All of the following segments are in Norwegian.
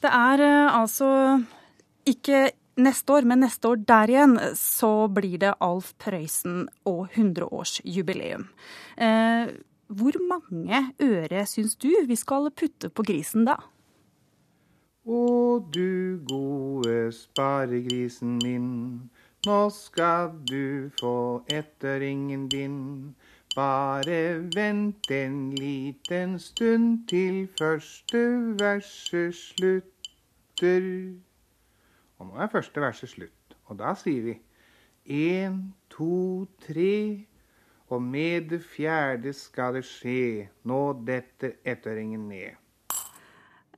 Det er eh, altså ikke neste år, men neste år der igjen, så blir det Alf Prøysen og 100-årsjubileum. Eh, hvor mange øre syns du vi skal putte på grisen da? Å du gode sparegrisen min, nå skal du få etteringen din. Bare vent en liten stund til første verset slutter. Og nå er første verset slutt, og da sier vi én, to, tre. Og med det fjerde skal det skje, nå detter ettøringen ned.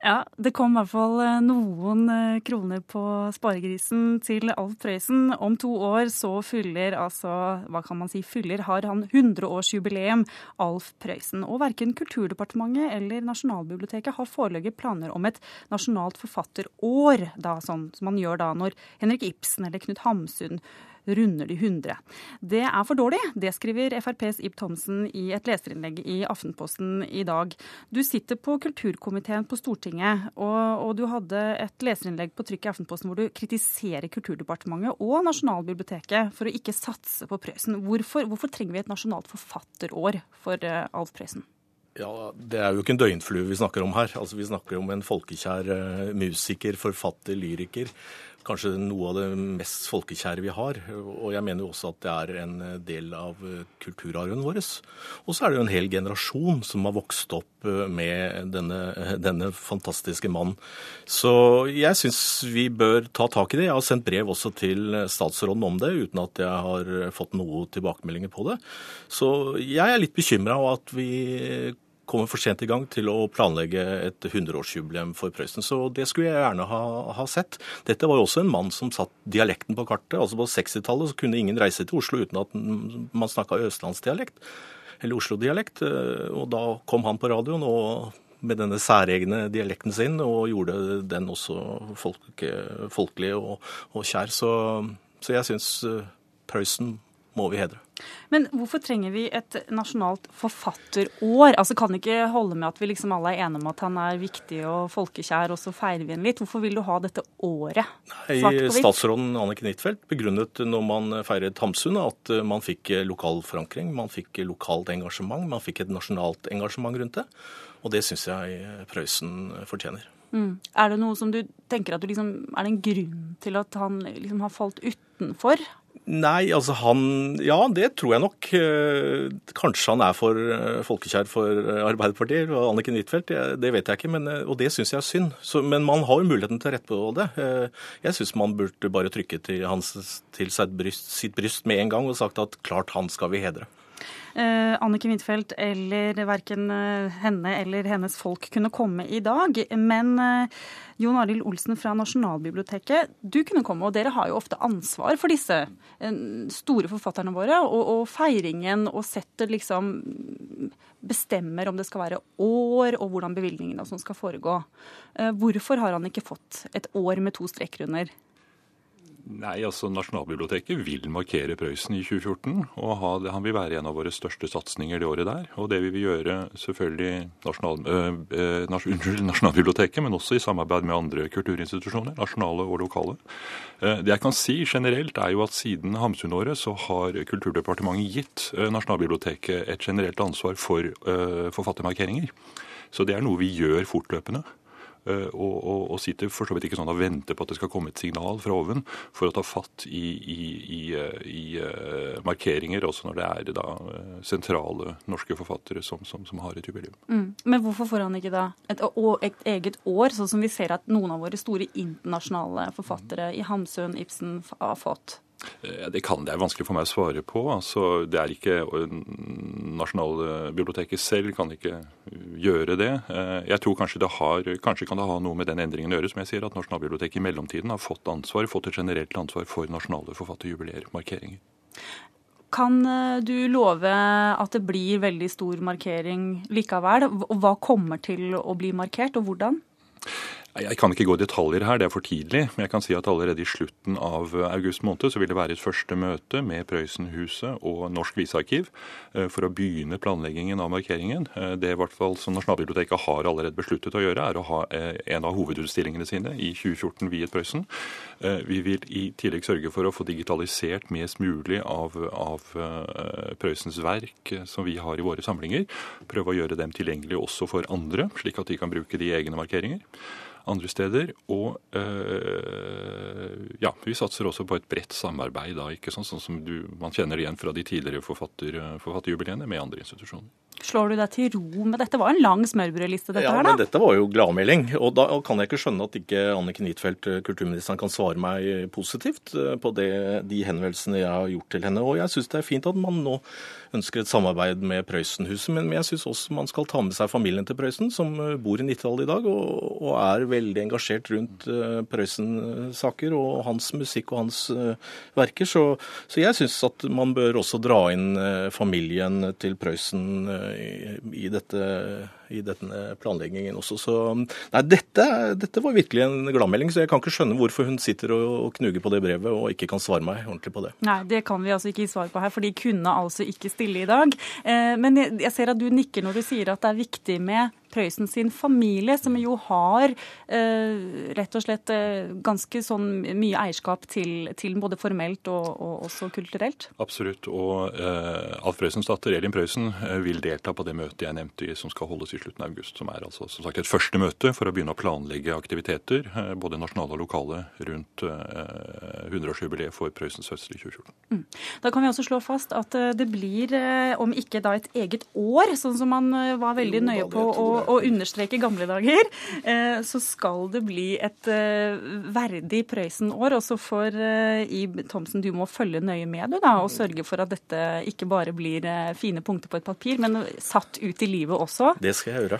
Ja, det kom i hvert fall eh, noen eh, kroner på sparegrisen til Alf Prøysen. Om to år så fyller altså, hva kan man si, fyller har han 100-årsjubileum, Alf Prøysen. Og verken Kulturdepartementet eller Nasjonalbiblioteket har foreløpig planer om et nasjonalt forfatterår, da, sånn som man gjør da når Henrik Ibsen eller Knut Hamsun runder de 100. Det er for dårlig, det skriver FrPs Ib Thomsen i et leserinnlegg i Aftenposten i dag. Du sitter på kulturkomiteen på Stortinget, og, og du hadde et leserinnlegg på trykk i Aftenposten hvor du kritiserer Kulturdepartementet og Nasjonalbiblioteket for å ikke satse på Prøysen. Hvorfor, hvorfor trenger vi et nasjonalt forfatterår for uh, Alf Prøysen? Ja, Det er jo ikke en døgnflue vi snakker om her. Altså, Vi snakker om en folkekjær uh, musiker, forfatter, lyriker kanskje noe av det mest folkekjære vi har. Og jeg mener jo også at det er en del av kulturarven vår. Og så er det jo en hel generasjon som har vokst opp med denne, denne fantastiske mannen. Så jeg syns vi bør ta tak i det. Jeg har sendt brev også til statsråden om det, uten at jeg har fått noe tilbakemeldinger på det. Så jeg er litt bekymra over at vi kommer for sent i gang til å planlegge et 100-årsjubileum for Prøysen. Så det skulle jeg gjerne ha, ha, sett. Dette var jo også en mann som satt dialekten på kartet. altså På 60-tallet kunne ingen reise til Oslo uten at man snakka østlandsdialekt, eller Oslo-dialekt. Og da kom han på radioen og med denne særegne dialekten sin, og gjorde den også folk, folkelig og, og kjær. Så, så jeg syns Prøysen må vi hedre. Men hvorfor trenger vi et nasjonalt forfatterår? Altså Kan det ikke holde med at vi liksom alle er enige om at han er viktig og folkekjær, og så feirer vi ham litt? Hvorfor vil du ha dette året? Nei, Statsråden Anniken Huitfeldt begrunnet når man feiret Hamsun at man fikk lokal forankring, man fikk lokalt engasjement, man fikk et nasjonalt engasjement rundt det. Og det syns jeg Prøysen fortjener. Mm. Er det noe som du tenker at du liksom, Er det en grunn til at han liksom har falt utenfor? Nei, altså han Ja, det tror jeg nok. Eh, kanskje han er for eh, folkekjær for eh, Arbeiderpartiet og Anniken Huitfeldt. Det vet jeg ikke, men, og det syns jeg er synd. Så, men man har jo muligheten til å rette på det. Jeg syns man burde bare trykke til, hans, til bryst, sitt bryst med en gang og sagt at klart han skal vi hedre. Eh, Annike Huitfeldt eller verken henne eller hennes folk kunne komme i dag. Men eh, Jon Arild Olsen fra Nasjonalbiblioteket, du kunne komme, og dere har jo ofte ansvar for disse eh, store forfatterne våre, og, og feiringen og setter liksom bestemmer om det skal være år, og hvordan bevilgningene skal foregå. Eh, hvorfor har han ikke fått et år med to streker under? Nei, altså Nasjonalbiblioteket vil markere Prøysen i 2014. og ha, Han vil være en av våre største satsinger det året der. Og det vil vi gjøre selvfølgelig nasjonal, øh, nas, unnskyld, Nasjonalbiblioteket, men også i samarbeid med andre kulturinstitusjoner, nasjonale og lokale. Det jeg kan si generelt, er jo at siden Hamsun-året så har Kulturdepartementet gitt Nasjonalbiblioteket et generelt ansvar for øh, forfattermarkeringer. Så det er noe vi gjør fortløpende. Eh, og, og, og, sitter for så vidt ikke sånn og venter på at det skal komme et signal fra oven for å ta fatt i, i, i, i uh, markeringer, også når det er da sentrale norske forfattere som, som, som har et jubileum. Mm. Men hvorfor får han ikke da et, et, eget år, sånn som vi ser at noen av våre store internasjonale forfattere i Hamsun, Ibsen har fått? Eh, det kan det er vanskelig for meg å svare på. Altså, det er ikke Nasjonalbiblioteket selv kan ikke gjøre det. Eh, jeg tror kanskje det har, kanskje kan det ha noe med den endringen å gjøre, som jeg sier, at Nasjonalbiblioteket i mellomtiden har fått ansvar, fått et generelt ansvar for nasjonale forfatterjubileer, markeringer. Kan eh, du love at det blir veldig stor markering likevel? Hva kommer til å bli markert, og hvordan? Jeg kan ikke gå i detaljer her, det er for tidlig. Men jeg kan si at allerede i slutten av august måned så vil det være et første møte med Prøysenhuset og Norsk visearkiv eh, for å begynne planleggingen av markeringen. Eh, det i hvert fall som Nasjonalbiblioteket har allerede besluttet å gjøre, er å ha eh, en av hovedutstillingene sine i 2014 viet Prøysen. Vi vil i tillegg sørge for å få digitalisert mest mulig av, av Prøysens verk som vi har i våre samlinger. Prøve å gjøre dem tilgjengelige også for andre, slik at de kan bruke de egne markeringer andre steder. Og øh, ja, vi satser også på et bredt samarbeid, da, ikke sånn, sånn som du, man kjenner igjen fra de tidligere forfatter, forfatterjubileene med andre institusjoner. Slår du deg til ro med dette? Var en lang smørbrødliste, dette ja, her, da? Ja, men dette var jo gladmelding. Og da kan jeg ikke skjønne at ikke Anniken Huitfeldt, kulturministeren, kan svare meg positivt på det, de henvendelsene jeg har gjort til henne. Og jeg syns det er fint at man nå ønsker et samarbeid med Prøysenhuset, men jeg syns også man skal ta med seg familien til Prøysen, som bor i Nittedal i dag, og, og er veldig engasjert rundt Prøysen-saker og hans musikk og hans verker. Så, så jeg syns at man bør også dra inn familien til Prøysen i, dette, i denne planleggingen også. Så nei, dette, dette var virkelig en gladmelding, så jeg kan ikke skjønne hvorfor hun sitter og, og knuger på det brevet og ikke kan svare meg ordentlig på det. Nei, det kan vi altså ikke gi svar på her, for de kunne altså ikke stille i dag. Men jeg ser at du nikker når du sier at det er viktig med Prøysen sin familie, som jo har eh, rett og slett eh, ganske sånn mye eierskap til, til både formelt og, og, også kulturelt? Absolutt. Og eh, Alf Prøysens datter Elin Prøysen eh, vil delta på det møtet jeg nevnte som skal holdes i slutten av august. Som er altså som sagt et første møte for å begynne å planlegge aktiviteter, eh, både nasjonale og lokale, rundt eh, 100-årsjubileet for Prøysens fødsel i 2014. Mm. Da kan vi også slå fast at det blir, om ikke da et eget år, sånn som man var veldig nøye på å å understreke gamle dager, eh, så skal det bli et eh, verdig Prøysen-år. Også for eh, Ib Thomsen, du må følge nøye med du da, og sørge for at dette ikke bare blir fine punkter på et papir, men satt ut i livet også. Det skal jeg gjøre.